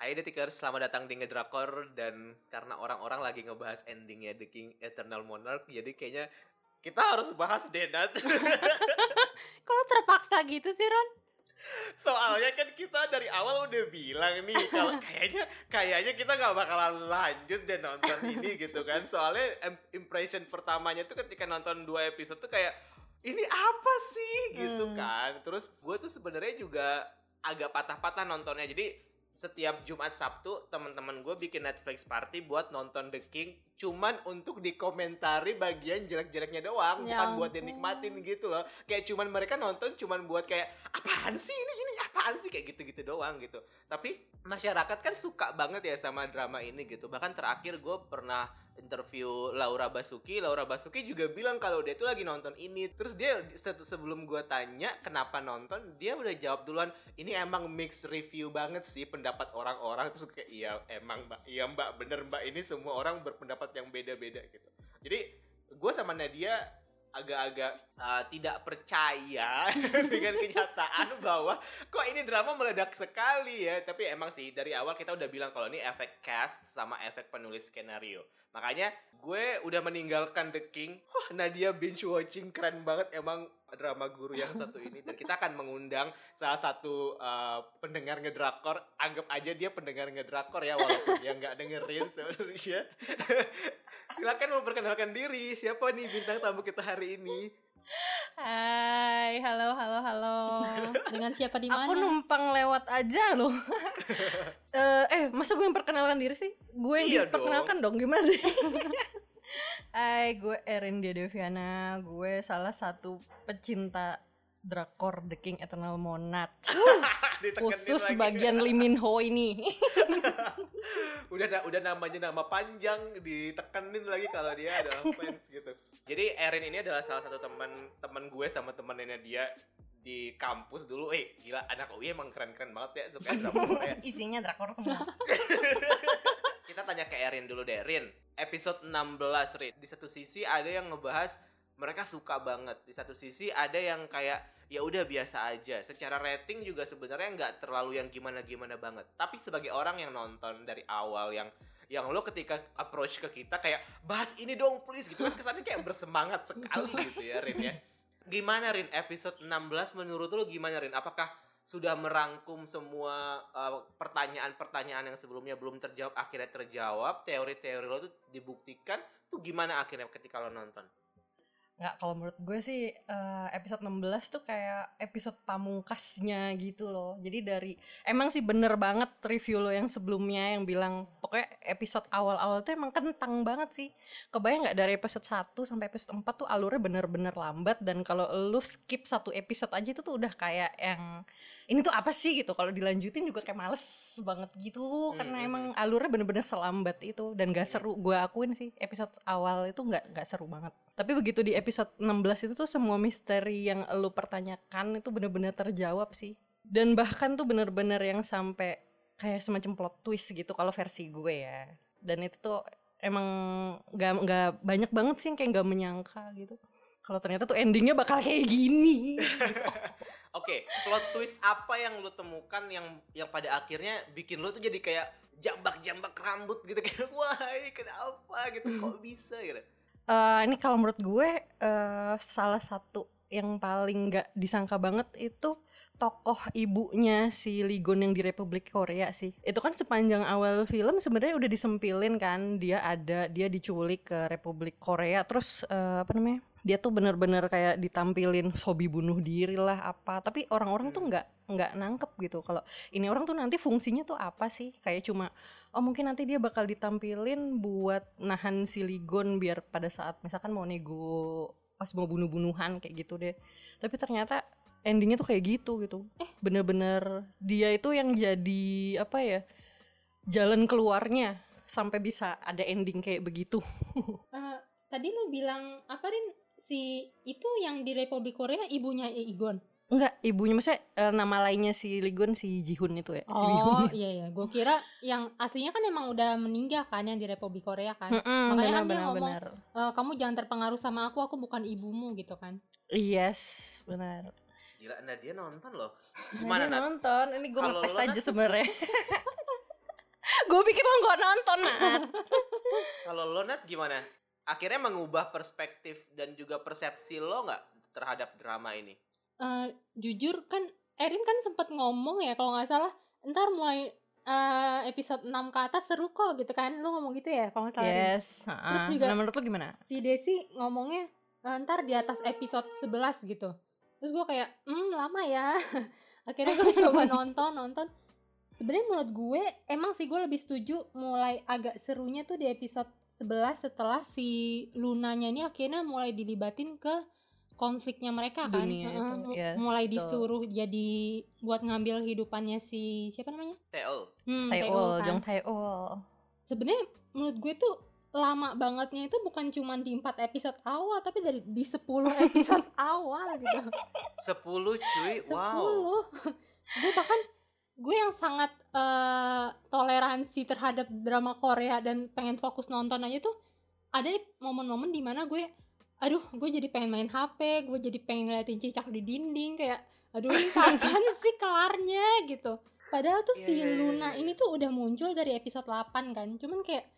Hai Detikers, selamat datang di Ngedrakor dan karena orang-orang lagi ngebahas endingnya The King Eternal Monarch, jadi kayaknya kita harus bahas Denat. Kalau terpaksa gitu sih Ron? Soalnya kan kita dari awal udah bilang nih kalau kayaknya kayaknya kita nggak bakalan lanjut deh nonton ini gitu kan. Soalnya impression pertamanya tuh ketika nonton dua episode tuh kayak ini apa sih gitu Hmm. kan. Terus gue tuh sebenarnya juga agak patah-patah nontonnya. Jadi setiap Jumat Sabtu teman-teman gue bikin Netflix party buat nonton The King cuman untuk dikomentari bagian jelek-jeleknya doang Ya bukan buat dinikmatin gitu loh. Kayak cuman mereka nonton cuman buat kayak apaan sih ini? Ini apaan sih? Kayak gitu-gitu doang gitu. Tapi masyarakat kan suka banget ya sama drama ini gitu. Bahkan terakhir gue pernah interview Laura Basuki Laura Basuki juga bilang kalau dia tuh lagi nonton ini. Terus dia se- sebelum gue tanya kenapa nonton dia udah jawab duluan ini emang mix review banget sih pendapat orang-orang. Terus kayak iya emang mbak. Iya mbak. Bener mbak. Ini semua orang berpendapat yang beda-beda gitu. Jadi gue sama Nadia agak-agak uh, tidak percaya dengan kenyataan bahwa kok ini drama meledak sekali ya. Tapi emang sih dari awal kita udah bilang kalau ini efek cast sama efek penulis skenario. Makanya gue udah meninggalkan The King. Wah, Nadia binge watching keren banget. Emang drama guru yang satu ini dan kita akan mengundang salah satu uh, pendengar ngedrakor anggap aja dia pendengar ngedrakor ya walaupun dia nggak dengerin sebenarnya silakan memperkenalkan diri siapa nih bintang tamu kita hari ini Hai, halo, halo, halo. Dengan siapa di mana? Aku numpang lewat aja loh. Eh, eh, masa gue yang perkenalkan diri sih? Gue yang Iya diperkenalkan dong. gimana sih? Hai, gue Erin Deviana. Gue salah satu pecinta drakor The King Eternal Monarch. Khusus lagi. bagian Lee Min Ho ini. udah udah namanya nama panjang ditekenin lagi kalau dia adalah fans gitu jadi Erin ini adalah salah satu teman teman gue sama temennya dia di kampus dulu eh gila anak UI emang keren-keren banget ya suka drama Korea Isinya drakor semua. Kita tanya ke Erin dulu deh. Rin episode 16 Rin. Di satu sisi ada yang ngebahas mereka suka banget. Di satu sisi ada yang kayak ya udah biasa aja. Secara rating juga sebenarnya nggak terlalu yang gimana gimana banget. Tapi sebagai orang yang nonton dari awal yang yang lo ketika approach ke kita kayak bahas ini dong please gitu kan kesannya kayak bersemangat sekali gitu ya Rin ya. Gimana Rin? Episode 16 menurut lo gimana Rin? Apakah sudah merangkum semua uh, pertanyaan-pertanyaan yang sebelumnya belum terjawab akhirnya terjawab teori-teori lo tuh dibuktikan tuh gimana akhirnya ketika lo nonton Nggak, kalau menurut gue sih eh, episode 16 tuh kayak episode pamungkasnya gitu loh. Jadi dari emang sih bener banget review lo yang sebelumnya yang bilang pokoknya episode awal-awal tuh emang kentang banget sih. Kebayang nggak dari episode 1 sampai episode 4 tuh alurnya bener-bener lambat dan kalau lu skip satu episode aja itu tuh udah kayak yang ini tuh apa sih gitu. Kalau dilanjutin juga kayak males banget gitu karena Hmm, emang alurnya bener-bener selambat itu dan gak seru. Gue akuin sih episode awal itu nggak nggak seru banget. Tapi begitu di episode 16 itu tuh semua misteri yang lu pertanyakan itu bener-bener terjawab sih. Dan bahkan tuh bener-bener yang sampai kayak semacam plot twist gitu kalau versi gue ya. Dan itu tuh emang nggak nggak banyak banget sih yang kayak nggak menyangka gitu. Kalau ternyata tuh endingnya bakal kayak gini. Oke, plot twist apa yang lo temukan yang yang pada akhirnya bikin lo tuh jadi kayak jambak-jambak rambut gitu kayak wah kenapa gitu kok bisa gitu. Eh, ini kalau menurut gue eh, salah satu yang paling nggak disangka banget itu tokoh ibunya si Ligon yang di Republik Korea sih. Itu kan sepanjang awal film sebenarnya udah disempilin kan dia ada dia diculik ke Republik Korea terus eh, apa namanya? Dia tuh bener-bener kayak ditampilin hobi bunuh diri lah apa. Tapi orang-orang tuh Hmm. nggak nggak nangkep gitu kalau ini orang tuh nanti fungsinya tuh apa sih? Kayak cuma oh mungkin nanti dia bakal ditampilin buat nahan si Ligon biar pada saat misalkan mau nego pas mau bunuh-bunuhan kayak gitu deh tapi ternyata endingnya tuh kayak gitu gitu bener-bener dia itu yang jadi apa ya jalan keluarnya sampai bisa ada ending kayak begitu Eh, tadi lu bilang apa Rin? Si itu yang di Republik Korea ibunya Igon. enggak ibunya maksudnya eh, nama lainnya si Ligon si Jihun itu ya si Oh Bihun iya iya, gue kira yang aslinya kan emang udah meninggal kan yang di Republik Korea kan. Mm-mm, Makanya kan dia benar, ngomong, benar. Eh, kamu jangan terpengaruh sama aku, aku bukan ibumu gitu kan. yes benar Gila, Nadia nonton loh. Gimana Gimana Nat? nonton ini gue ngetes aja Nat? sebenarnya gue pikir lo gak nonton Nat Kalau lo Nat gimana? Akhirnya mengubah perspektif dan juga persepsi lo nggak terhadap drama ini? Eh, jujur kan Erin kan sempat ngomong ya kalau nggak salah ntar mulai eh, episode 6 ke atas seru kok gitu kan. Lu ngomong gitu ya kalau nggak salah yes Terus uh-uh. juga- nah, menurut lo gimana? si Desi ngomongnya "Eh, ntar di atas episode 11 gitu. Terus gue kayak hmm lama ya. Akhirnya gue coba nonton nonton sebenarnya menurut gue emang sih gue lebih setuju mulai agak serunya tuh di episode 11 setelah si Lunanya ini akhirnya mulai dilibatin ke konfliknya mereka kan Dunia itu, mu- yes, mulai betul. disuruh jadi buat ngambil hidupannya si siapa namanya Teol. hmm, Taeul kan. Jong Taeul sebenarnya menurut gue tuh lama bangetnya itu bukan cuma di 4 episode awal tapi dari di 10 episode awal gitu 10 cuy. 10 Wow. gue bahkan gue yang sangat eh, toleransi terhadap drama Korea dan pengen fokus nonton aja tuh ada momen-momen di mana gue aduh gue jadi pengen main HP gue jadi pengen ngeliatin cicak di dinding kayak aduh ini kapan sih kelarnya? gitu. Padahal tuh Iya, si iya, iya, Luna iya. ini tuh udah muncul dari episode 8 kan cuman kayak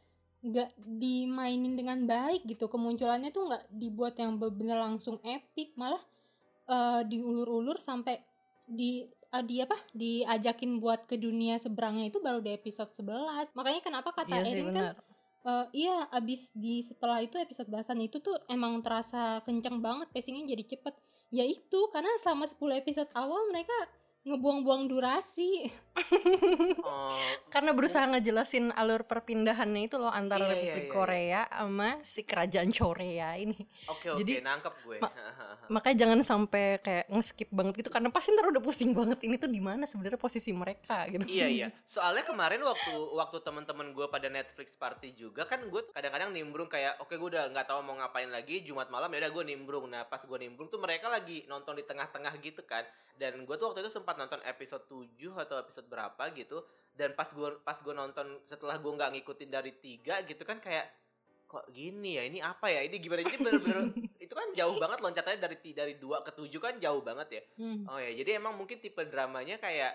nggak dimainin dengan baik gitu. Kemunculannya tuh nggak dibuat yang bener langsung epic malah eh, diulur-ulur sampai di ah, di apa? Diajakin buat ke dunia seberangnya itu baru di episode 11 makanya kenapa kata iya Erin kan eh, iya abis di setelah itu episode belasan itu tuh emang terasa kenceng banget pacingnya jadi cepet. Ya itu karena selama 10 episode awal mereka ngebuang-buang durasi Oh, karena berusaha ngejelasin alur perpindahannya itu loh antara Iya, iya, Republik iya, Korea sama si kerajaan Korea ini Oke oke Jadi- nangkep gue. Ma- makanya jangan sampai kayak nge-skip banget gitu karena pasti ntar udah pusing banget ini tuh di mana sebenarnya posisi mereka gitu iya iya. Soalnya kemarin waktu waktu teman-teman gue pada Netflix party juga kan gue kadang-kadang nimbrung kayak oke gue udah nggak tahu mau ngapain lagi Jumat malam ya udah gue nimbrung. Nah pas gue nimbrung tuh mereka lagi nonton di tengah-tengah gitu kan. Dan gue tuh waktu itu sempat nonton episode 7 atau episode berapa gitu. Dan pas gue pas gue nonton setelah gue nggak ngikutin dari tiga gitu kan kayak kok gini ya ini apa ya ini gimana jadi bener-bener itu kan jauh banget loncatannya dari dari dua ke tujuh kan jauh banget ya Hmm. Oh ya, jadi emang mungkin tipe dramanya kayak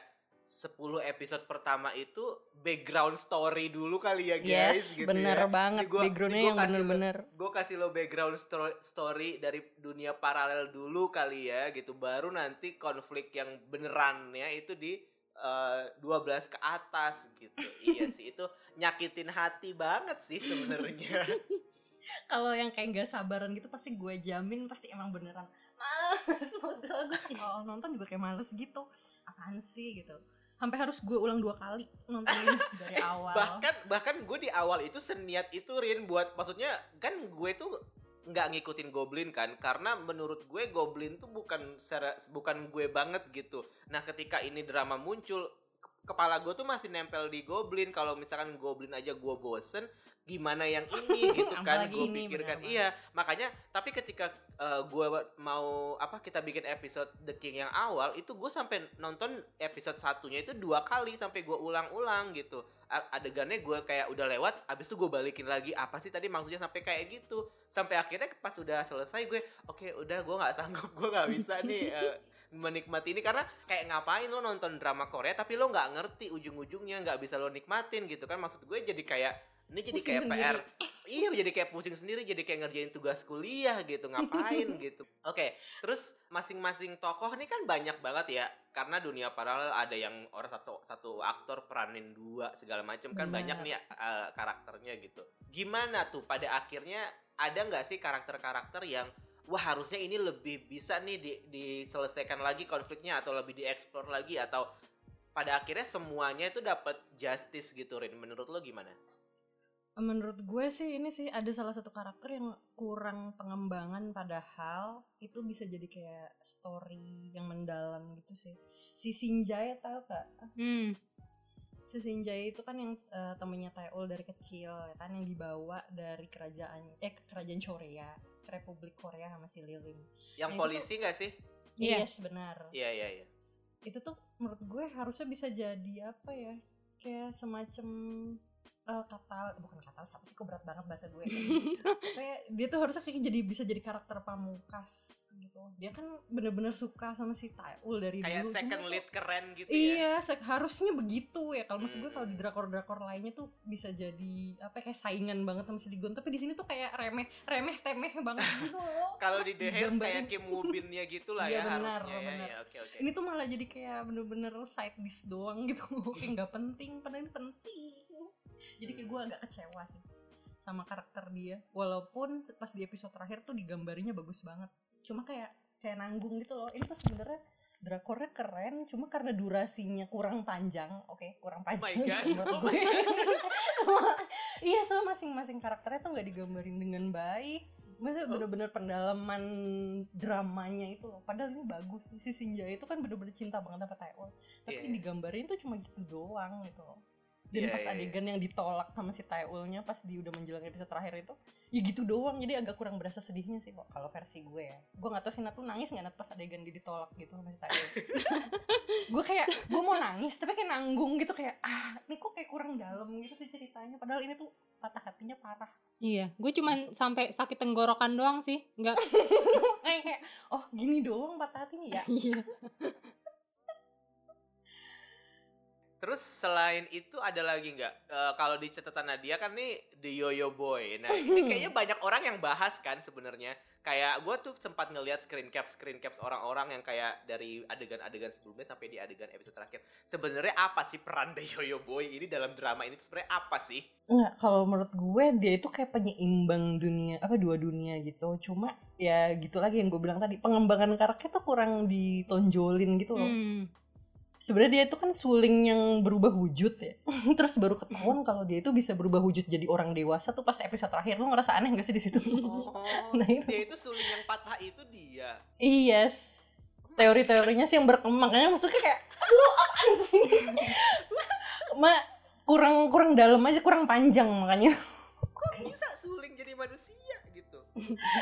10 episode pertama itu background story dulu kali ya guys yes gitu bener ya. banget gua- backgroundnya gua yang bener-bener Gue kasih lo background sto- story dari dunia paralel dulu kali ya gitu. Baru nanti konflik yang benerannya itu di eh, 12 ke atas gitu. iya sih itu nyakitin hati banget sih sebenarnya. kalau yang kayak gak sabaran gitu pasti gue jamin pasti emang beneran males soalnya gue nonton juga kayak males gitu apaan sih gitu sampai harus gue ulang dua kali nonton dari awal. Bahkan bahkan gue di awal itu seniat itu Rin buat maksudnya kan gue tuh nggak ngikutin Goblin kan karena menurut gue Goblin tuh bukan bukan gue banget gitu. Nah ketika ini drama muncul kepala gue tuh masih nempel di Goblin. Kalau misalkan Goblin aja gue bosen gimana yang ini gitu kan? Gue pikirkan. iya makanya tapi ketika eh, gue mau apa kita bikin episode The King yang awal itu gue sampai nonton episode satunya itu dua kali sampai gue ulang-ulang gitu. Adegannya gue kayak udah lewat abis itu gue balikin lagi. Apa sih tadi maksudnya sampai kayak gitu? Sampai akhirnya pas udah selesai gue oke udah gue nggak sanggup gue nggak bisa nih eh, menikmati ini karena kayak ngapain lo nonton drama Korea tapi lo nggak ngerti ujung-ujungnya nggak bisa lo nikmatin gitu kan maksud gue jadi kayak ini jadi Pusing kayak sendiri. PR iya jadi kayak pusing sendiri jadi kayak ngerjain tugas kuliah gitu ngapain gitu oke terus masing-masing tokoh ini kan banyak banget ya karena dunia paralel ada yang orang satu satu aktor peranin dua segala macam kan Benar. banyak nih eh, karakternya gitu gimana tuh pada akhirnya ada nggak sih karakter-karakter yang wah harusnya ini lebih bisa nih di, diselesaikan lagi konfliknya atau lebih dieksplor lagi atau pada akhirnya semuanya itu dapat justice gitu Rin. Menurut lo gimana? Menurut gue sih ini sih ada salah satu karakter yang kurang pengembangan padahal itu bisa jadi kayak story yang mendalam gitu sih. Si Sinjai tau gak Hmm. si Sinjai itu kan yang eh, temennya Taeul dari kecil ya kan? Yang dibawa dari kerajaan eh ke kerajaan Korea Republik Korea sama si Liling yang Nah, polisi nggak sih? Iya. yes benar. Iya iya iya. Itu tuh menurut gue harusnya bisa jadi apa ya? Kayak semacam eh, kata bukan kata apa sih kok berat banget bahasa gue kayak dia tuh harusnya kayak jadi bisa jadi karakter pamungkas gitu dia kan bener-bener suka sama si Taeul dari kayak dulu second Cuma- lead keren gitu ya Iya, se- harusnya begitu ya. Kalau maksud gue kalau di Hmm. drakor-drakor lainnya tuh bisa jadi apa kayak saingan banget sama si Ligon. Tapi di sini tuh kayak remeh, remeh temeh banget gitu loh. kalau di The Hairs kayak. Kim Woo Bin-nya gitu lah Iya, ya benar, harusnya ya. benar. ya oke oke Ini tuh malah jadi kayak bener-bener side dish doang gitu. kayak nggak penting, padahal ini penting. Jadi kayak gue agak kecewa sih sama karakter dia. Walaupun pas di episode terakhir tuh digambarinya bagus banget. Cuma kayak kayak nanggung gitu loh. Ini tuh sebenarnya drakornya keren, cuma karena durasinya kurang panjang. Oke, kurang oh my panjang. god oh my god Semua- iya, so masing-masing karakternya tuh nggak digambarin dengan baik. Maksudnya Oh. bener-bener pendalaman dramanya itu loh. Padahal ini bagus sih. Si Sinja itu kan bener-bener cinta banget sama Taewon. Tapi Iya. digambarin tuh cuma gitu doang gitu loh. Dan Iya, pas iya, iya. adegan yang ditolak sama si Taeulnya pas di udah menjelang episode terakhir itu, ya gitu doang. Jadi agak kurang berasa sedihnya sih kok kalau versi gue ya. Gue gak tau sih Nat tuh nangis gak Nat pas adegan dia ditolak gitu sama si Taeul. gue kayak gue mau nangis tapi kayak nanggung gitu kayak ah ini kok kayak kurang dalam gitu sih ceritanya. Padahal ini tuh patah hatinya parah. Iya, gue cuman sampai sakit tenggorokan doang sih, nggak. kayak kayak oh gini doang patah hatinya ya. Iya. Terus selain itu ada lagi nggak? Eh, kalau di catatan Nadia kan nih The Yo-Yo Boy. Nah ini kayaknya banyak orang yang bahas kan sebenarnya. Kayak gue tuh sempat ngelihat screen caps screen caps orang-orang yang kayak dari adegan-adegan sebelumnya sampai di adegan episode terakhir. Sebenarnya apa sih peran The Yo-Yo Boy ini dalam drama ini? Sebenarnya apa sih? Enggak, kalau menurut gue dia itu kayak penyeimbang dunia apa dua dunia gitu. Cuma ya gitu lagi yang gue bilang tadi pengembangan karakter tuh kurang ditonjolin gitu loh. Hmm. Sebenarnya dia itu kan suling yang berubah wujud ya. Terus baru ketahuan kalau dia itu bisa berubah wujud jadi orang dewasa tuh pas episode terakhir. Lu ngerasa aneh gak sih di situ? Oh, Nah, itu. dia itu suling yang patah itu dia. Yes. Teori-teorinya sih yang berkembang. Kayaknya maksudnya kayak lu apaan sih? Ma kurang kurang dalam aja kurang panjang makanya. Kok bisa suling jadi manusia gitu?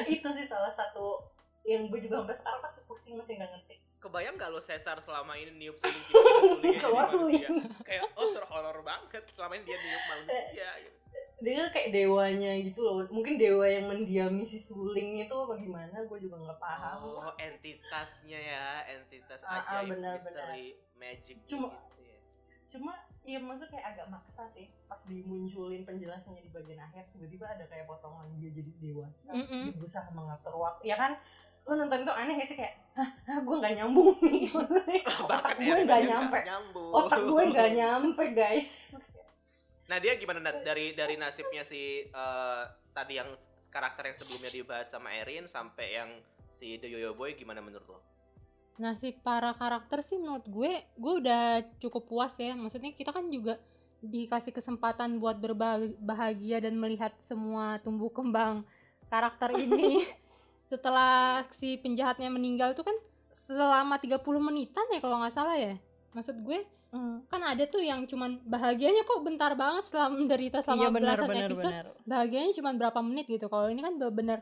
itu sih salah satu yang gue juga sampai sekarang masih pusing masih nggak ngerti. Kebayang gak lo Cesar selama ini niup suling sulingnya jadi Keluar suling. Kayak oh sur horor banget selama ini dia niup manusia gitu. Dia kayak dewanya gitu loh. Mungkin dewa yang mendiami si suling itu apa gimana? Gue juga nggak paham. Oh, entitasnya ya, entitas Ah, ah, ajaib benar, misteri magic Cuma- gitu ya. Cuma iya maksudnya kayak agak maksa sih pas dimunculin penjelasannya di bagian akhir tiba-tiba ada kayak potongan dia jadi dewasa Mm-mm. dia berusaha mengatur waktu ya kan lu nonton itu aneh gak sih kayak hah, hah gue nggak nyambung nih otak gue nggak nyampe otak gue nggak nyampe guys Nah, dia gimana Nat? dari dari nasibnya si eh, tadi yang karakter yang sebelumnya dibahas sama Erin sampai yang si The Yoyo Boy gimana menurut lo? Nah si para karakter sih menurut gue, gue udah cukup puas ya. Maksudnya kita kan juga dikasih kesempatan buat berbahagia dan melihat semua tumbuh kembang karakter ini. Setelah si penjahatnya meninggal itu kan selama 30 menitan ya kalau nggak salah ya. Maksud gue kan ada tuh yang cuman bahagianya kok bentar banget setelah menderita selama iya benar belasan benar episode. benar. Bahagianya cuma berapa menit gitu. Kalau ini kan bener-bener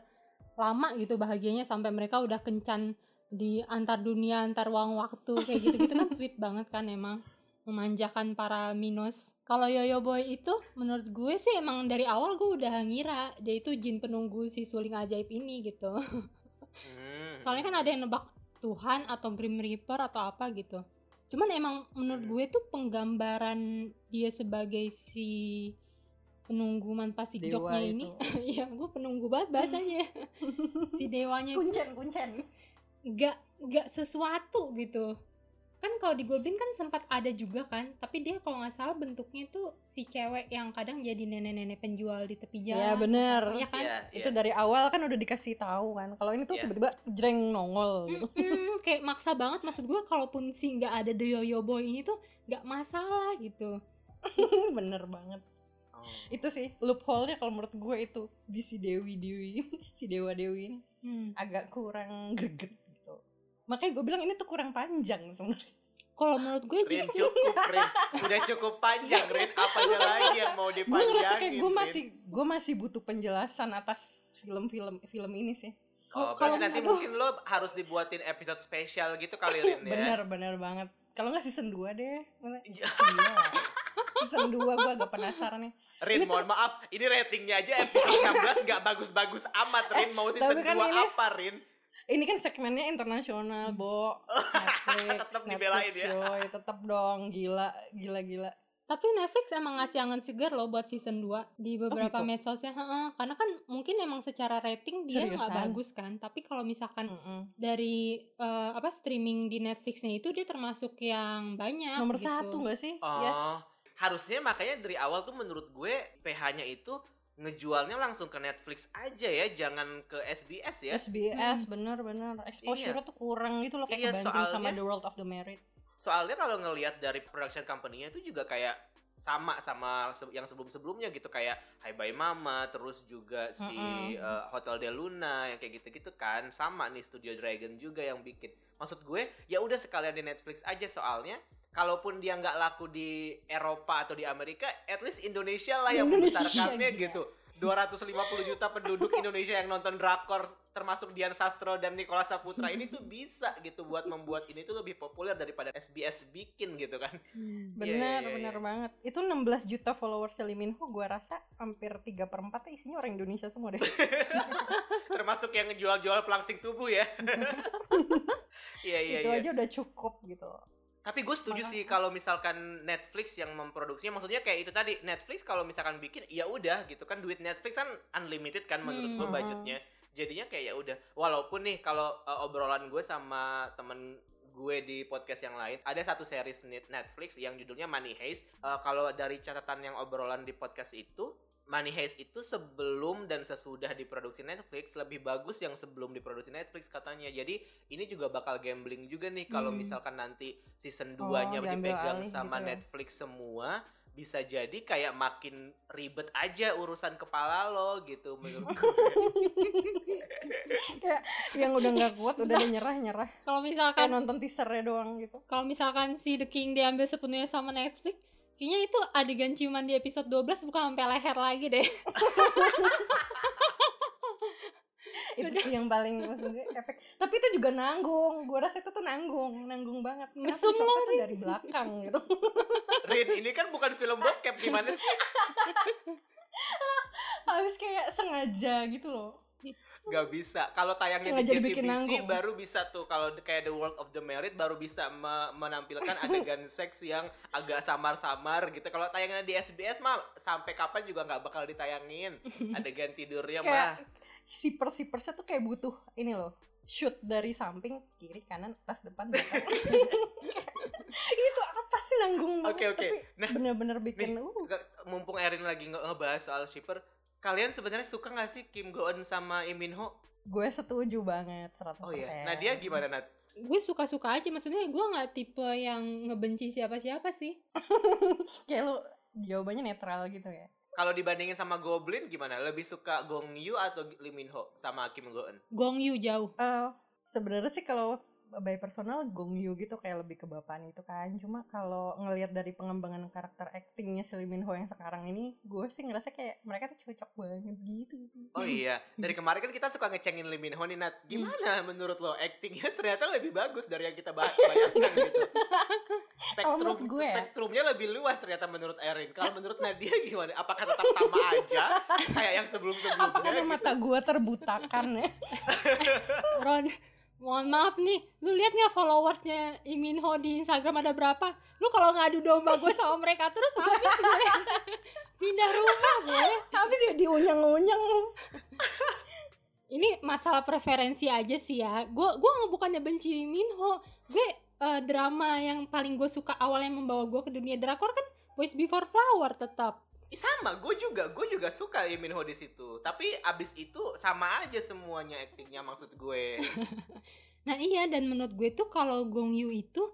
lama gitu bahagianya sampai mereka udah kencan di antar dunia antar ruang waktu kayak gitu-gitu kan sweet banget kan emang memanjakan para minus kalau Yoyo Boy itu menurut gue sih emang dari awal gue udah ngira dia itu jin penunggu si suling ajaib ini gitu Hmm. soalnya kan ada yang nebak Tuhan atau Grim Reaper atau apa gitu cuman emang menurut Hmm. gue tuh penggambaran dia sebagai si penunggu manpa si Dewa joknya ini. Iya, gue penunggu banget bahasanya. si dewanya kuncen kuncen gak gak sesuatu gitu. Kan kalau di Goblin kan sempat ada juga kan, tapi dia kalau nggak salah bentuknya tuh si cewek yang kadang jadi nenek-nenek penjual di tepi jalan. Iya, bener. Iya kan? Iya, itu iya. dari awal kan udah dikasih tahu kan kalau ini tuh Iya. tiba-tiba jreng nongol gitu Mm-mm, kayak maksa banget maksud gue kalaupun si nggak ada The Yoyo Boy ini tuh nggak masalah gitu. bener banget Oh. itu sih loophole-nya kalau menurut gue itu di si Dewi Dewi si Dewa Dewi ini Hmm. agak kurang greget makanya gue bilang ini tuh kurang panjang sebenarnya Kalau menurut gue Rin justru cukup Rin Udah cukup panjang Rin Apanya lagi yang mau gue ngerasa dipanjangin kayak gue masih gue masih butuh penjelasan atas film-film film ini sih Oh, kalau- berarti nanti aduh. mungkin lo harus dibuatin episode spesial gitu kali Rin ya bener bener banget kalau nggak season 2 deh Mana- Iya. Season 2 gue agak penasaran nih. Rin, Ini tuh- mohon maaf, ini ratingnya aja episode 16 nggak bagus-bagus amat, Rin. Mau tapi season kan 2 ini- apa, Rin? Ini kan segmennya internasional, Bo. Netflix, Tetep dibelain Netflix, ya. Yoy. Tetep dong, gila, gila, gila. Tapi Netflix emang ngasih angin segar loh buat season 2 di beberapa gitu? medsosnya. Heeh, karena kan mungkin emang secara rating dia nggak bagus kan. Tapi kalau misalkan Mm-mm. dari eh, apa streaming di Netflixnya itu dia termasuk yang banyak. Nomor gitu. satu gak sih? Oh, Yes. harusnya makanya dari awal tuh menurut gue PH-nya itu ngejualnya langsung ke Netflix aja ya, jangan ke SBS ya. SBS bener-bener exposure tuh kurang gitu loh kayak Iya, kebanting sama soalnya- The World of the Married. Soalnya kalau ngelihat dari production company-nya itu juga kayak sama sama yang sebelum-sebelumnya gitu kayak Hai Bye Mama terus juga si Mm-mm. eh, Hotel de Luna yang kayak gitu-gitu kan sama nih Studio Dragon juga yang bikin maksud gue ya udah sekalian di Netflix aja soalnya kalaupun dia nggak laku di Eropa atau di Amerika at least Indonesia lah yang Indonesia, membesarkannya gila. gitu 250 juta penduduk Indonesia yang nonton drakor termasuk Dian Sastro dan Nicholas Saputra ini tuh bisa gitu buat membuat ini tuh lebih populer daripada SBS bikin gitu kan Hmm. Bener, Iya, iya, iya. bener banget. Itu 16 juta followers Lee Min Ho, gue rasa hampir 3 per 4 isinya orang Indonesia semua deh. termasuk yang ngejual-jual pelangsing tubuh ya iya iya itu iya aja udah cukup gitu. Tapi gue setuju sih kalau misalkan Netflix yang memproduksinya maksudnya kayak itu tadi Netflix kalau misalkan bikin ya udah gitu kan duit Netflix kan unlimited kan menurut gue Hmm. budgetnya. Jadinya kayak ya udah walaupun nih kalau uh, obrolan gue sama temen gue di podcast yang lain ada satu series net- Netflix yang judulnya Money Heist. Uh, kalau dari catatan yang obrolan di podcast itu Money Heist itu sebelum dan sesudah diproduksi Netflix lebih bagus yang sebelum diproduksi Netflix katanya. Jadi ini juga bakal gambling juga nih kalau Hmm. misalkan nanti season Oh, 2-nya diambil dipegang sama gitu ya. Netflix semua bisa jadi kayak makin ribet aja urusan kepala lo gitu menurut gue. Kayak yang udah nggak kuat udah ada nyerah-nyerah. Kalau Kayak misalkan nonton teasernya doang gitu. kalau misalkan si The King diambil sepenuhnya sama Netflix, kayaknya itu adegan ciuman di episode 12 bukan sampai leher lagi deh. Itu sih yang paling maksudnya efek. Tapi itu juga nanggung. Gue rasa itu tuh nanggung, nanggung banget. Mesum lo, dari belakang gitu. Rin, ini kan bukan film bokep gimana sih? Habis kayak sengaja gitu loh. Gak bisa. Kalau tayangnya Sengaja di JTBC baru bisa tuh kalau kayak The World of the Married baru bisa me- menampilkan adegan seks yang agak samar-samar gitu. Kalau tayangnya di SBS mah sampai kapan juga nggak bakal ditayangin adegan tidurnya mah. Kayak siper-sipersnya tuh kayak butuh ini loh. Shoot dari samping, kiri, kanan, atas, depan, belakang. itu apa sih nanggung banget. Oke oke. Tapi Nah, bener-bener bikin uh, ke- mumpung Erin lagi nge- ngebahas soal shipper, kalian sebenarnya suka nggak sih Kim Go Eun sama Lee Min Ho? gue setuju banget 100%. Oh iya. Nah dia gimana Nat? gue suka-suka aja, maksudnya gue nggak tipe yang ngebenci siapa-siapa sih. Kayak lu jawabannya netral gitu ya. Kalau dibandingin sama Goblin gimana? Lebih suka Gong Yoo atau Lee Min Ho sama Kim Go Eun? Gong Yu jauh. Eh sebenarnya sih kalau by personal Gong Yoo gitu kayak lebih ke bapaknya itu kan cuma kalau ngelihat dari pengembangan karakter actingnya Lee Min Ho yang sekarang ini gue sih ngerasa kayak mereka tuh cocok banget gitu Oh iya, dari kemarin kan kita suka ngecengin Lee Min Ho nih Nat. Gimana menurut lo actingnya ternyata lebih bagus dari yang kita bayangkan gitu. Spektrum gue ya. spektrumnya lebih luas ternyata menurut Erin. Kalau menurut Nadia gimana? Apakah tetap sama aja kayak yang sebelum-sebelumnya? apa karena gitu? mata gue terbutakan ya Ron, mohon maaf nih, lu lihat nggak followersnya Imin Ho di Instagram ada berapa? Lu kalau ngadu domba gue sama mereka terus habis gue. Pindah rumah gue. tapi dia diunyang-unyang Ini masalah preferensi aja sih ya. Gue gua nggak bukannya benci Min Ho. Gue eh, drama yang paling gue suka awal yang membawa gue ke dunia drakor kan Boys Before Flower tetap. Sama, gue juga, gue juga suka Lee Min Ho di situ. Tapi abis itu sama aja semuanya actingnya maksud gue. Nah iya dan menurut gue tuh kalau Gong Yoo itu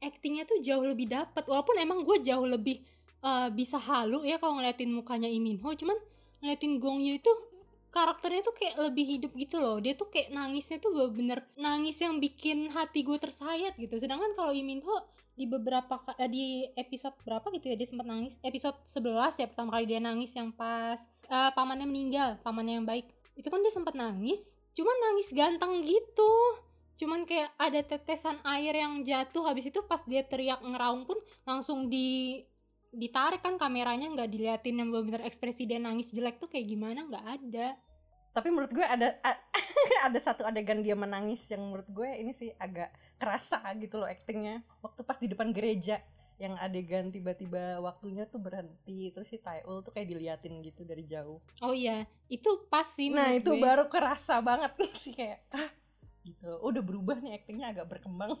actingnya tuh jauh lebih dapet walaupun emang gue jauh lebih eh, bisa halu ya kalau ngeliatin mukanya Imin Ho cuman ngeliatin Gong Yoo itu karakternya tuh kayak lebih hidup gitu loh. Dia tuh kayak nangisnya tuh bener nangis yang bikin hati gue tersayat gitu. Sedangkan kalau Imin Ho di beberapa eh, di episode berapa gitu ya dia sempat nangis. Episode 11 ya pertama kali dia nangis yang pas eh, pamannya meninggal pamannya yang baik. Itu kan dia sempat nangis cuman nangis ganteng gitu. Cuman kayak ada tetesan air yang jatuh. Habis itu pas dia teriak ngeraung pun langsung di ditarik kan kameranya nggak diliatin yang benar-benar ekspresi dia nangis jelek tuh kayak gimana? Nggak ada. Tapi menurut gue ada ada satu adegan dia menangis yang menurut gue ini sih agak kerasa gitu loh aktingnya. Waktu pas di depan gereja yang adegan tiba-tiba waktunya tuh berhenti terus si Taeul tuh kayak diliatin gitu dari jauh. Oh iya itu pas sih nah itu gue. baru kerasa banget sih kayak ah gitu. Oh, udah berubah nih aktingnya agak berkembang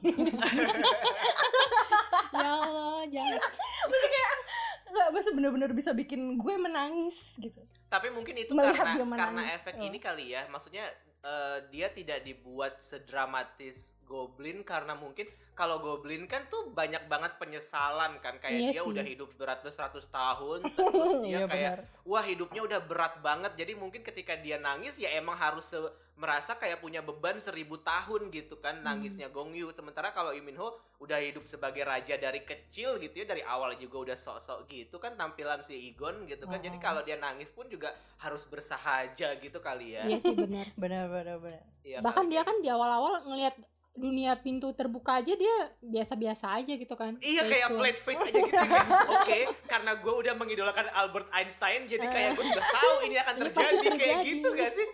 ya Allah jangan nggak masa bener-bener bisa bikin gue menangis gitu Tapi mungkin itu Melihat karena menangis. karena efek Oh. ini kali ya. Maksudnya eh, dia tidak dibuat sedramatis Goblin karena mungkin kalau Goblin kan tuh banyak banget penyesalan kan kayak Iya dia sih. udah hidup beratus-ratus tahun terus dia Iya, kayak benar. wah hidupnya udah berat banget jadi mungkin ketika dia nangis ya emang harus se- merasa kayak punya beban seribu tahun gitu kan Hmm. nangisnya Gong Yu sementara kalau Lee Min Ho udah hidup sebagai raja dari kecil gitu ya dari awal juga udah sok-sok gitu kan tampilan si Igon gitu kan jadi Oh. kalau dia nangis pun juga harus bersahaja gitu kali ya iya sih benar benar benar benar Iya bahkan kali dia ya. kan di awal-awal ngelihat dunia pintu terbuka aja dia biasa-biasa aja gitu kan. Iya kayak gitu. flat face aja gitu kayak, Oke karena gue udah mengidolakan Albert Einstein Jadi kayak gue sudah tahu ini akan Ini pasti terjadi Kayak terjadi. gitu gak sih?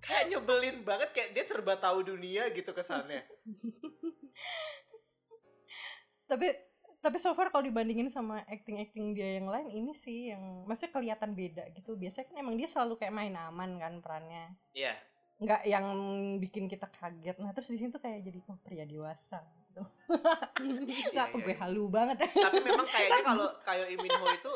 Kayak nyebelin banget Kayak dia serba tahu dunia gitu kesannya. Tapi tapi so far kalau dibandingin sama acting acting dia yang lain ini sih yang maksudnya kelihatan beda gitu. Biasanya kan emang dia selalu kayak main aman kan perannya. Iya nggak yang bikin kita kaget. Nah terus di sini tuh kayak jadi oh pria dewasa. Gitu. nggak Iya, apa iya, gue iya. halu banget. Tapi memang kayaknya kalau kayak Lee Min Ho itu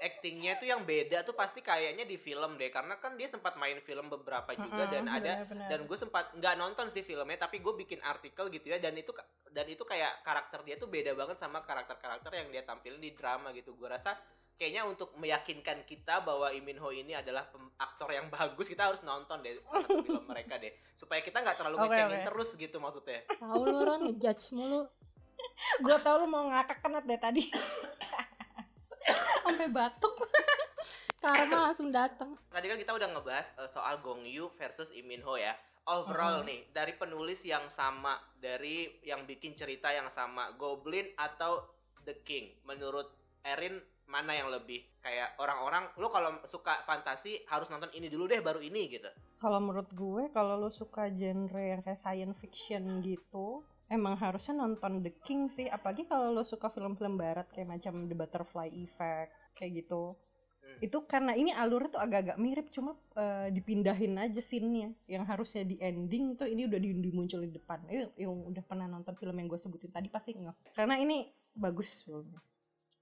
actingnya tuh yang beda tuh pasti kayaknya di film deh. Karena kan dia sempat main film beberapa juga dan ada dan gue sempat nggak nonton sih filmnya tapi gue bikin artikel gitu ya. Dan itu dan itu kayak karakter dia tuh beda banget sama karakter-karakter yang dia tampilin di drama gitu. Gue rasa kayaknya untuk meyakinkan kita bahwa Lee Min Ho ini adalah aktor yang bagus kita harus nonton deh satu film mereka deh. Supaya kita nggak terlalu Oke, ngecengin oke. terus gitu maksudnya. Tahu lu Ron ngejudge mulu. Gue tau lu mau ngakak kenat deh tadi. Sampai batuk. Karma langsung datang tadi kan kita udah ngebahas eh, soal Gong Yu versus Lee Min Ho ya. Overall Mhm. nih dari penulis yang sama dari yang bikin cerita yang sama Goblin atau The King menurut Erin mana yang lebih kayak orang-orang lu kalau suka fantasi harus nonton ini dulu deh baru ini gitu. Kalau menurut gue kalau lo suka genre yang kayak science fiction gitu emang harusnya nonton The King sih. Apalagi kalau lo suka film-film barat kayak macam The Butterfly Effect kayak gitu. Hmm. itu karena ini alurnya tuh agak-agak mirip cuma eh, dipindahin aja scene-nya. Yang harusnya di ending tuh ini udah di, dimuncul di depan. Eh, yang udah pernah nonton film yang gue sebutin tadi pasti nggak karena ini bagus filmnya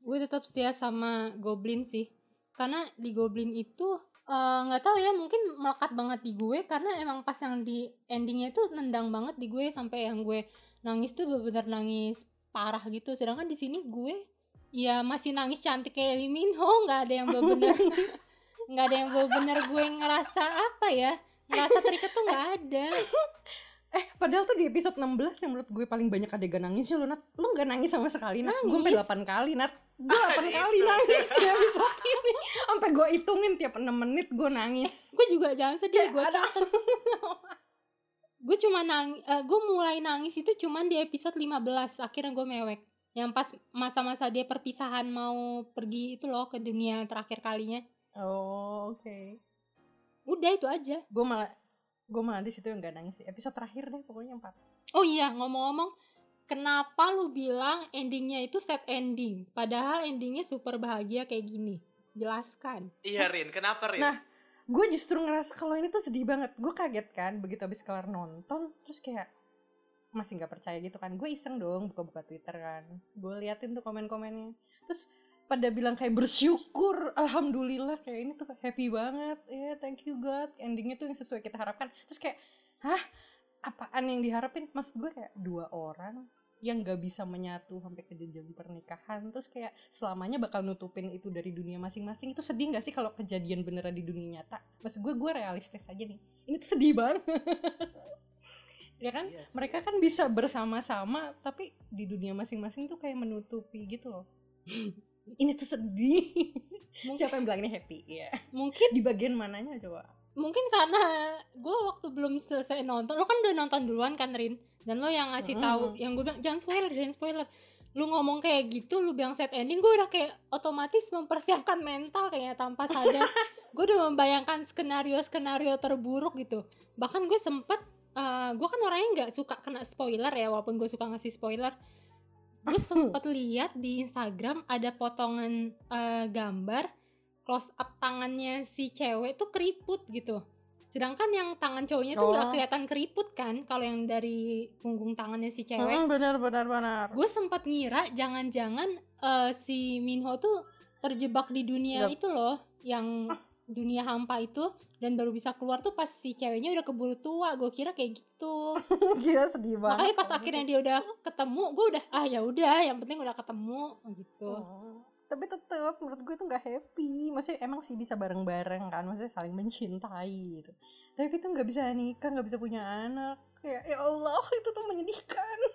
gue tetap setia sama Goblin sih. Karena di Goblin itu eh, nggak tahu ya mungkin melekat banget di gue karena emang pas yang di endingnya itu nendang banget di gue sampai yang gue nangis tuh bener-bener nangis parah gitu. Sedangkan di sini gue ya masih nangis cantik kayak Lee Min Ho nggak ada yang bener-bener nggak ada yang bener-bener gue ngerasa apa ya ngerasa terikat tuh nggak ada Eh, padahal tuh di episode 16 yang menurut gue paling banyak adegan nangisnya lo, Nat. Lo gak nangis sama sekali, Nat. Gue sampai Nangis. 8 kali, Nat. Gue 8 Ada kali itu. nangis di episode ini. Sampai gue hitungin tiap 6 menit gue nangis. gue juga jangan sedih gue ada- catat gue cuma nang gue mulai nangis itu cuman di episode 15 akhirnya gue mewek yang pas masa-masa dia perpisahan mau pergi itu loh ke dunia terakhir kalinya Oh, oke. udah itu aja Gue malah gue malah di situ yang gak nangis sih. Episode terakhir deh pokoknya 4. oh iya ngomong-ngomong kenapa lu bilang endingnya itu set ending padahal endingnya super bahagia kayak gini jelaskan iya Rin kenapa Rin Nah, gue justru ngerasa kalau ini tuh sedih banget. Gue kaget kan begitu habis kelar nonton terus kayak masih nggak percaya gitu kan. Gue iseng dong buka-buka Twitter kan. Gue liatin tuh komen-komennya. Terus pada bilang kayak bersyukur, alhamdulillah kayak ini tuh happy banget. Ya, thank you God. Endingnya tuh yang sesuai kita harapkan. Terus kayak, hah? Apaan yang diharapin? Maksud gue kayak dua orang yang gak bisa menyatu sampai ke jenjang pernikahan terus kayak selamanya bakal nutupin itu dari dunia masing-masing itu sedih gak sih kalau kejadian beneran di dunia nyata maksud gue gue realistis aja nih ini tuh sedih banget ya kan Iya sih. mereka kan bisa bersama-sama tapi di dunia masing-masing tuh kayak menutupi gitu loh ini tuh sedih. Mungkin- siapa yang bilang ini happy? Ya mungkin di bagian mananya coba? Mungkin karena gue waktu belum selesai nonton lo kan udah nonton duluan kan Rin? Dan lo yang ngasih Mm-mm. tahu yang gue bilang jangan spoiler jangan spoiler. Lu ngomong kayak gitu lu bilang set ending gue udah kayak otomatis mempersiapkan mental kayaknya tanpa sadar. Gue udah membayangkan skenario skenario terburuk gitu. Bahkan gue sempet uh, gue kan orangnya nggak suka kena spoiler ya walaupun gue suka ngasih spoiler gue sempet lihat di Instagram ada potongan uh, gambar close up tangannya si cewek tuh keriput gitu sedangkan yang tangan cowoknya tuh nggak Oh. kelihatan keriput kan kalau yang dari punggung tangannya si cewek Mm, benar benar benar gue sempat ngira jangan-jangan eh, si Minho tuh terjebak di dunia Yap. itu loh yang dunia hampa itu dan baru bisa keluar tuh pas si ceweknya udah keburu tua. Gue kira kayak gitu. Gila sedih banget makanya pas akhirnya dia udah ketemu gue udah ah ya udah yang penting udah ketemu gitu. Oh. tapi tetap menurut gue tuh nggak happy. Maksudnya emang sih bisa bareng-bareng kan maksudnya saling mencintai gitu. Tapi itu nggak bisa nikah nggak bisa punya anak kayak ya Allah itu tuh menyedihkan.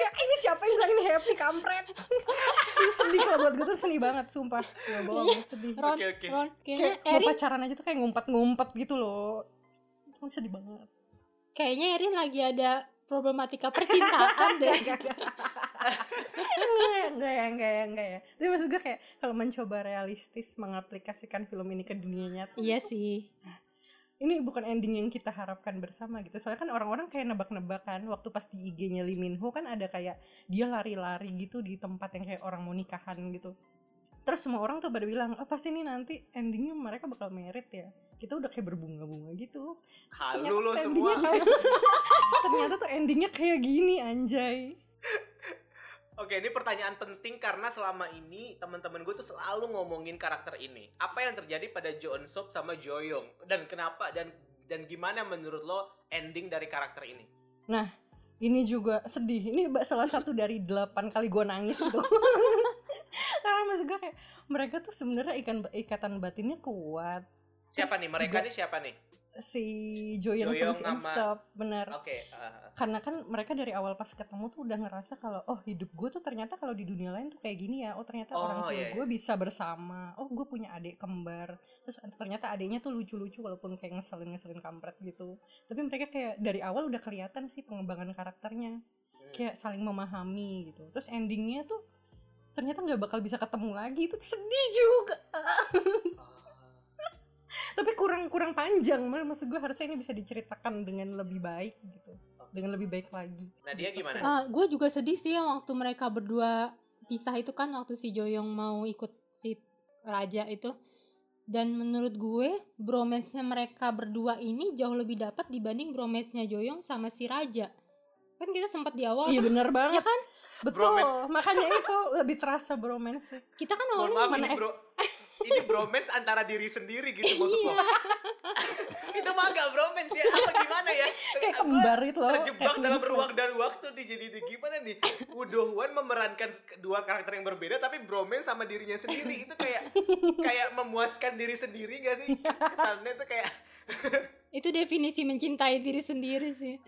Ya ini siapa yang bilang ini happy kampret? Itu sedih kalau buat gue tuh sedih banget sumpah. Nggak bohong sedih. Ron Oke, oke. Ron kayaknya kayak mau Erin pacaran aja tuh kayak ngumpet-ngumpet gitu loh. Itu sedih banget. Kayaknya Erin lagi ada problematika percintaan deh. Enggak ya enggak. Ya enggak ya enggak ya. Tapi maksud gue kayak kalau mencoba realistis mengaplikasikan film ini ke dunia nyata iya sih ini bukan ending yang kita harapkan bersama gitu. Soalnya kan orang-orang kayak nebak-nebak kan. Waktu pas di IG-nya Lee Min Ho kan ada kayak dia lari-lari gitu di tempat yang kayak orang mau nikahan gitu. Terus semua orang tuh pada bilang oh pasti ini nanti endingnya mereka bakal merit ya? Kita udah kayak berbunga-bunga gitu. Terus Halu lo semua. kayak- ternyata tuh endingnya kayak gini anjay Oke, ini pertanyaan penting karena selama ini teman-teman gue tuh selalu ngomongin karakter ini. Apa yang terjadi pada Jo Eun Suk sama Jo Young dan kenapa dan dan gimana menurut lo ending dari karakter ini? ini juga sedih ini salah satu dari delapan kali gue nangis tuh karena maksud gue kayak mereka tuh sebenarnya ikan ikatan batinnya kuat Siapa Terus nih? Mereka nih siapa nih? Si Joyoung Joyoung sama si Insop bener. Oke, uh, karena kan mereka dari awal pas ketemu tuh udah ngerasa kalau oh hidup gue tuh ternyata kalau di dunia lain tuh kayak gini ya. Oh ternyata Oh, orang tua iya, iya. gue bisa bersama. Oh gue punya adik kembar. Terus ternyata adiknya tuh lucu-lucu walaupun kayak ngeselin ngeselin kampret gitu. Tapi mereka kayak dari awal udah kelihatan sih pengembangan karakternya. Hmm. kayak saling memahami gitu. Terus endingnya tuh ternyata nggak bakal bisa ketemu lagi. Itu sedih juga. Ah. Tapi kurang kurang panjang. Maksud gue harusnya ini bisa diceritakan dengan lebih baik gitu. Dengan lebih baik lagi. Nah, dia Gitu gimana? sih. Ah, gue juga sedih sih yang waktu mereka berdua pisah itu kan waktu si Joyong mau ikut si raja itu. Dan menurut gue bromance-nya mereka berdua ini jauh lebih dapat dibanding bromance-nya Joyong sama si raja. Kan kita sempat di awal iya bener ya banget kan? Betul. Bromance. makanya itu lebih terasa bromance kita kan awalnya mana ini eh- bro. Ini bromance antara diri sendiri gitu maksud lo. iya. Itu mah gak bromance ya? Apa gimana ya? kayak kembar itu loh. terjebak dalam ruang dan waktu nih jadi di- gimana nih? Hwan memerankan dua karakter yang berbeda tapi bromance sama dirinya sendiri. Itu kayak kayak memuaskan diri sendiri gak sih? Kesannya tuh kayak itu definisi mencintai diri sendiri sih.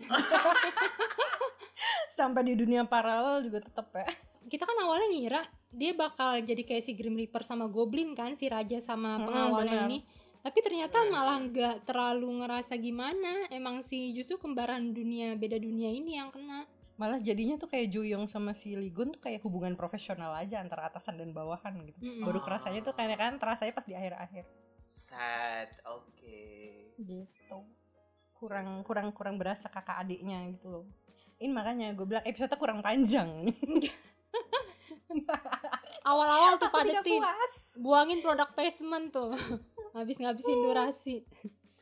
Sampai di dunia paralel juga tetap ya. Kita kan awalnya ngira dia bakal jadi kayak si Grim Reaper sama Goblin kan si raja sama pengawalnya benar. ini. Tapi ternyata Hmm. malah nggak terlalu ngerasa gimana. Emang si justru kembaran dunia beda dunia ini yang kena. Malah jadinya tuh kayak Juyong sama si Ligun tuh kayak hubungan profesional aja antara atasan dan bawahan gitu. Mm-mm. baru kerasanya tuh kayak kan terasanya pas di akhir-akhir. Sad oke. Gitu. Kurang kurang kurang berasa kakak adiknya gitu loh. Ini makanya gue bilang episode kurang panjang awal-awal tuh padetin buangin produk placement tuh habis ngabisin durasi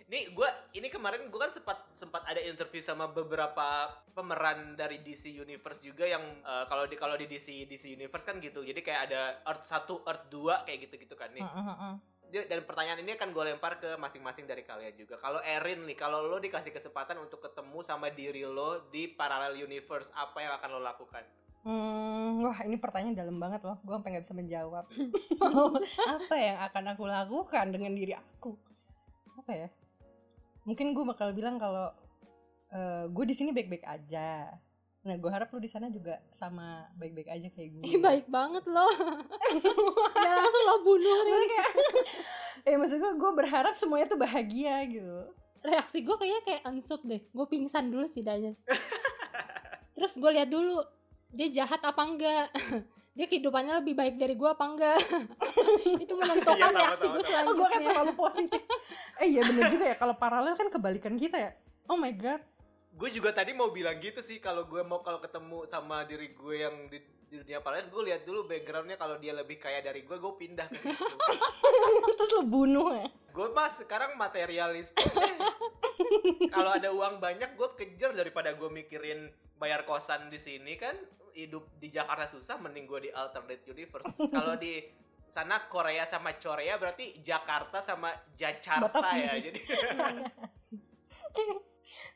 Ini gua ini kemarin gua kan sempat sempat ada interview sama beberapa pemeran dari DC Universe juga yang eh, kalau di kalau di DC DC Universe kan gitu. Jadi kayak ada Earth 1, Earth 2 kayak gitu-gitu kan nih. Heeh, Dia- Dan pertanyaan ini akan gue lempar ke masing-masing dari kalian juga. Kalau Erin nih, kalau lo dikasih kesempatan untuk ketemu sama diri lo di parallel universe, apa yang akan lo lakukan? Hmm, wah ini pertanyaan dalam banget loh. Gue sampai nggak bisa menjawab. apa yang akan aku lakukan dengan diri aku? Apa ya? Mungkin gue bakal bilang kalau gue di sini baik-baik aja. Nah, gue harap lu di sana juga sama baik-baik aja kayak gue. Ih, baik banget loh Udah langsung lo bunuh nih kayak, eh maksud gue, gue berharap semuanya tuh bahagia gitu. reaksi gue kayaknya kayak ansup deh gue pingsan dulu setidaknya terus gue lihat dulu dia jahat apa enggak dia kehidupannya lebih baik dari gue apa enggak itu menentukan sama, reaksi gue sama. Oh, gue kan selanjutnya terlalu positif. eh iya bener juga ya kalau paralel kan kebalikan kita ya. Oh my god. gue juga tadi mau bilang gitu sih kalau gue mau kalau ketemu sama diri gue yang di, di dunia paralel gue lihat dulu backgroundnya kalau dia lebih kaya dari gue gue pindah ke situ Terus lo bunuh ya. gue mah sekarang materialistik deh. kalau ada uang banyak gue kejar daripada gue mikirin bayar kosan di sini kan hidup di Jakarta susah mending gue di alternate universe. Kalau di sana Korea sama Korea berarti Jakarta sama Jakarta ya jadi.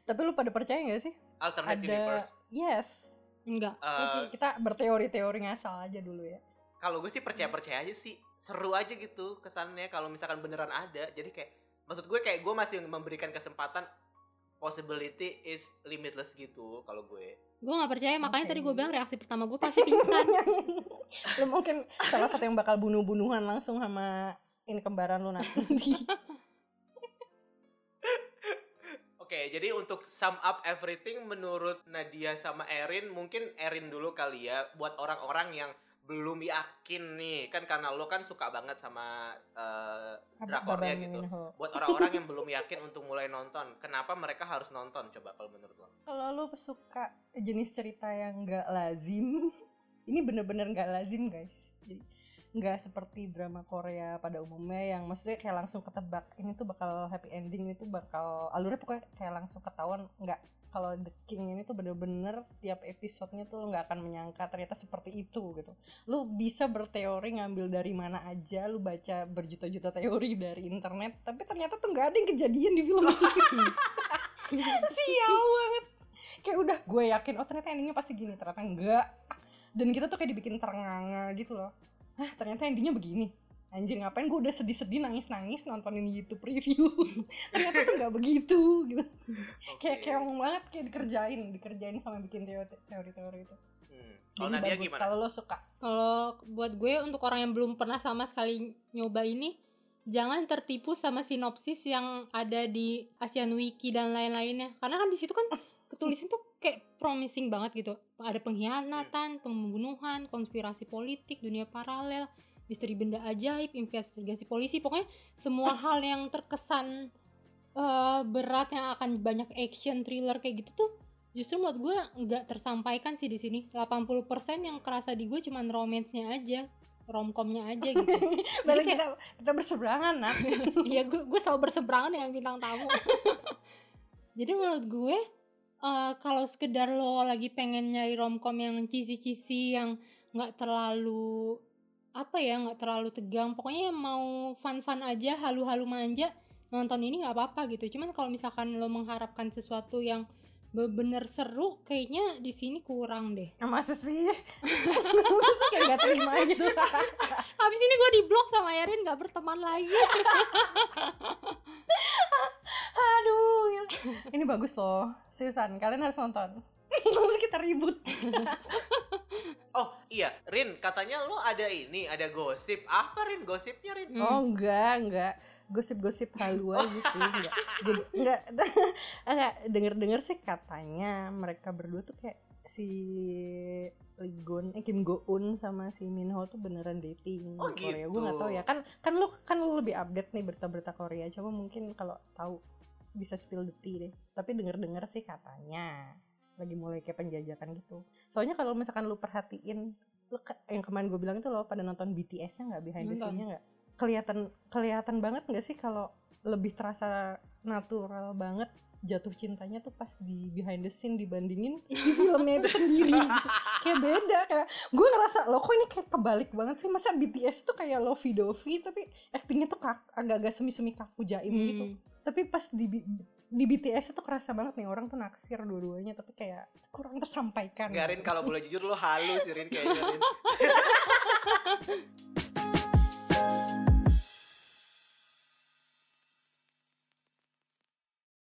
Tapi lu pada percaya gak sih? alternate Ada universe. Yes. enggak. Oke, kita berteori-teori ngasal aja dulu ya. kalau gue sih percaya percaya aja sih. Seru aja gitu kesannya kalau misalkan beneran ada. Jadi kayak maksud gue kayak gue masih memberikan kesempatan possibility is limitless gitu kalau gue gue nggak percaya makanya Oke. tadi gue bilang reaksi pertama gue pasti pingsan lu mungkin salah satu yang bakal bunuh-bunuhan langsung sama ini kembaran lu nanti. Oke, jadi untuk sum up everything menurut Nadia sama Erin, mungkin Erin dulu kali ya buat orang-orang yang belum yakin nih, kan karena lo kan suka banget sama eh, drakornya gitu. Buat orang-orang yang belum yakin untuk mulai nonton, kenapa mereka harus nonton coba kalau menurut lo? Kalau lu suka jenis cerita yang gak lazim, ini bener-bener gak lazim guys. Jadi nggak seperti drama Korea pada umumnya yang maksudnya kayak langsung ketebak ini tuh bakal happy ending itu bakal alurnya pokoknya kayak langsung ketahuan nggak kalau The King ini tuh bener-bener tiap episodenya tuh lu nggak akan menyangka ternyata seperti itu gitu. Lu bisa berteori ngambil dari mana aja lu baca berjuta-juta teori dari internet tapi ternyata tuh nggak ada yang kejadian di film ini. Sial banget. Kayak udah gue yakin oh ternyata endingnya pasti gini ternyata enggak dan kita tuh kayak dibikin ternganga gitu loh. Hah ternyata endingnya begini Anjir ngapain gue udah sedih-sedih nangis-nangis nontonin YouTube review? Ternyata tuh gak begitu gitu. Kayak Oke. keong banget kayak dikerjain Dikerjain sama bikin teori- teori-teori itu. Hmm. Kalau Nadia bagus. gimana? kalau lo suka? Kalau buat gue untuk orang yang belum pernah sama sekali nyoba ini jangan tertipu sama sinopsis yang ada di Asian Wiki dan lain-lainnya. Karena kan di situ kan ketulisan tuh kayak promising banget gitu. Ada pengkhianatan pembunuhan konspirasi politik dunia paralel misteri benda ajaib investigasi polisi pokoknya semua hal yang terkesan eh, berat yang akan banyak action thriller kayak gitu tuh justru menurut gue nggak tersampaikan sih di sini. 80% yang kerasa di gue cuman romance-nya aja romcomnya aja gitu. Berarti kayak- kita, kita berseberangan nah Iya gue gue selalu berseberangan dengan bintang tamu. Jadi menurut gue eh, kalau sekedar lo lagi pengen nyari romcom yang cheesy-cheesy yang nggak terlalu apa ya nggak terlalu tegang. Pokoknya yang mau fun-fun aja halu-halu manja nonton ini nggak apa-apa gitu. Cuman kalau misalkan lo mengharapkan sesuatu yang bener seru kayaknya di sini kurang deh. Nah, Masa sih? Kayak gak terima gitu. Habis ini gue di blok sama Erin nggak berteman lagi. Aduh. Ini bagus loh. Seriusan kalian harus nonton. Terus kita ribut Oh iya, Rin, katanya lo ada ini, ada gosip. Apa Rin gosipnya Rin? Hmm. Oh enggak, enggak. Gosip-gosip halu aja sih, enggak. Enggak, enggak denger-denger sih katanya mereka berdua tuh kayak si Ligon, eh Kim Go Eun sama si Min Ho tuh beneran dating Oh, di Korea. Gue gitu. nggak tahu ya. Kan kan lu kan lu lebih update nih berita-berita Korea. Coba mungkin kalau tahu bisa spill the tea deh. Tapi denger-denger sih katanya lagi mulai kayak penjajakan gitu. Soalnya kalau misalkan lu perhatiin lu ke- yang kemarin gue bilang itu loh pada nonton BTS-nya nggak behind the scene-nya nggak kelihatan kelihatan banget nggak sih kalau lebih terasa natural banget jatuh cintanya tuh pas di behind the scene dibandingin di filmnya itu sendiri gitu. kayak beda kayak gue ngerasa loh kok ini kayak kebalik banget sih masa BTS tuh kayak lovey dovey tapi actingnya tuh agak-agak semi-semi kaku jaim gitu Hmm. tapi pas di di BTS itu kerasa banget nih orang tuh naksir dua-duanya tapi kayak kurang tersampaikan Enggak Rin, kalau boleh jujur lo halus Rin kayaknya Rin.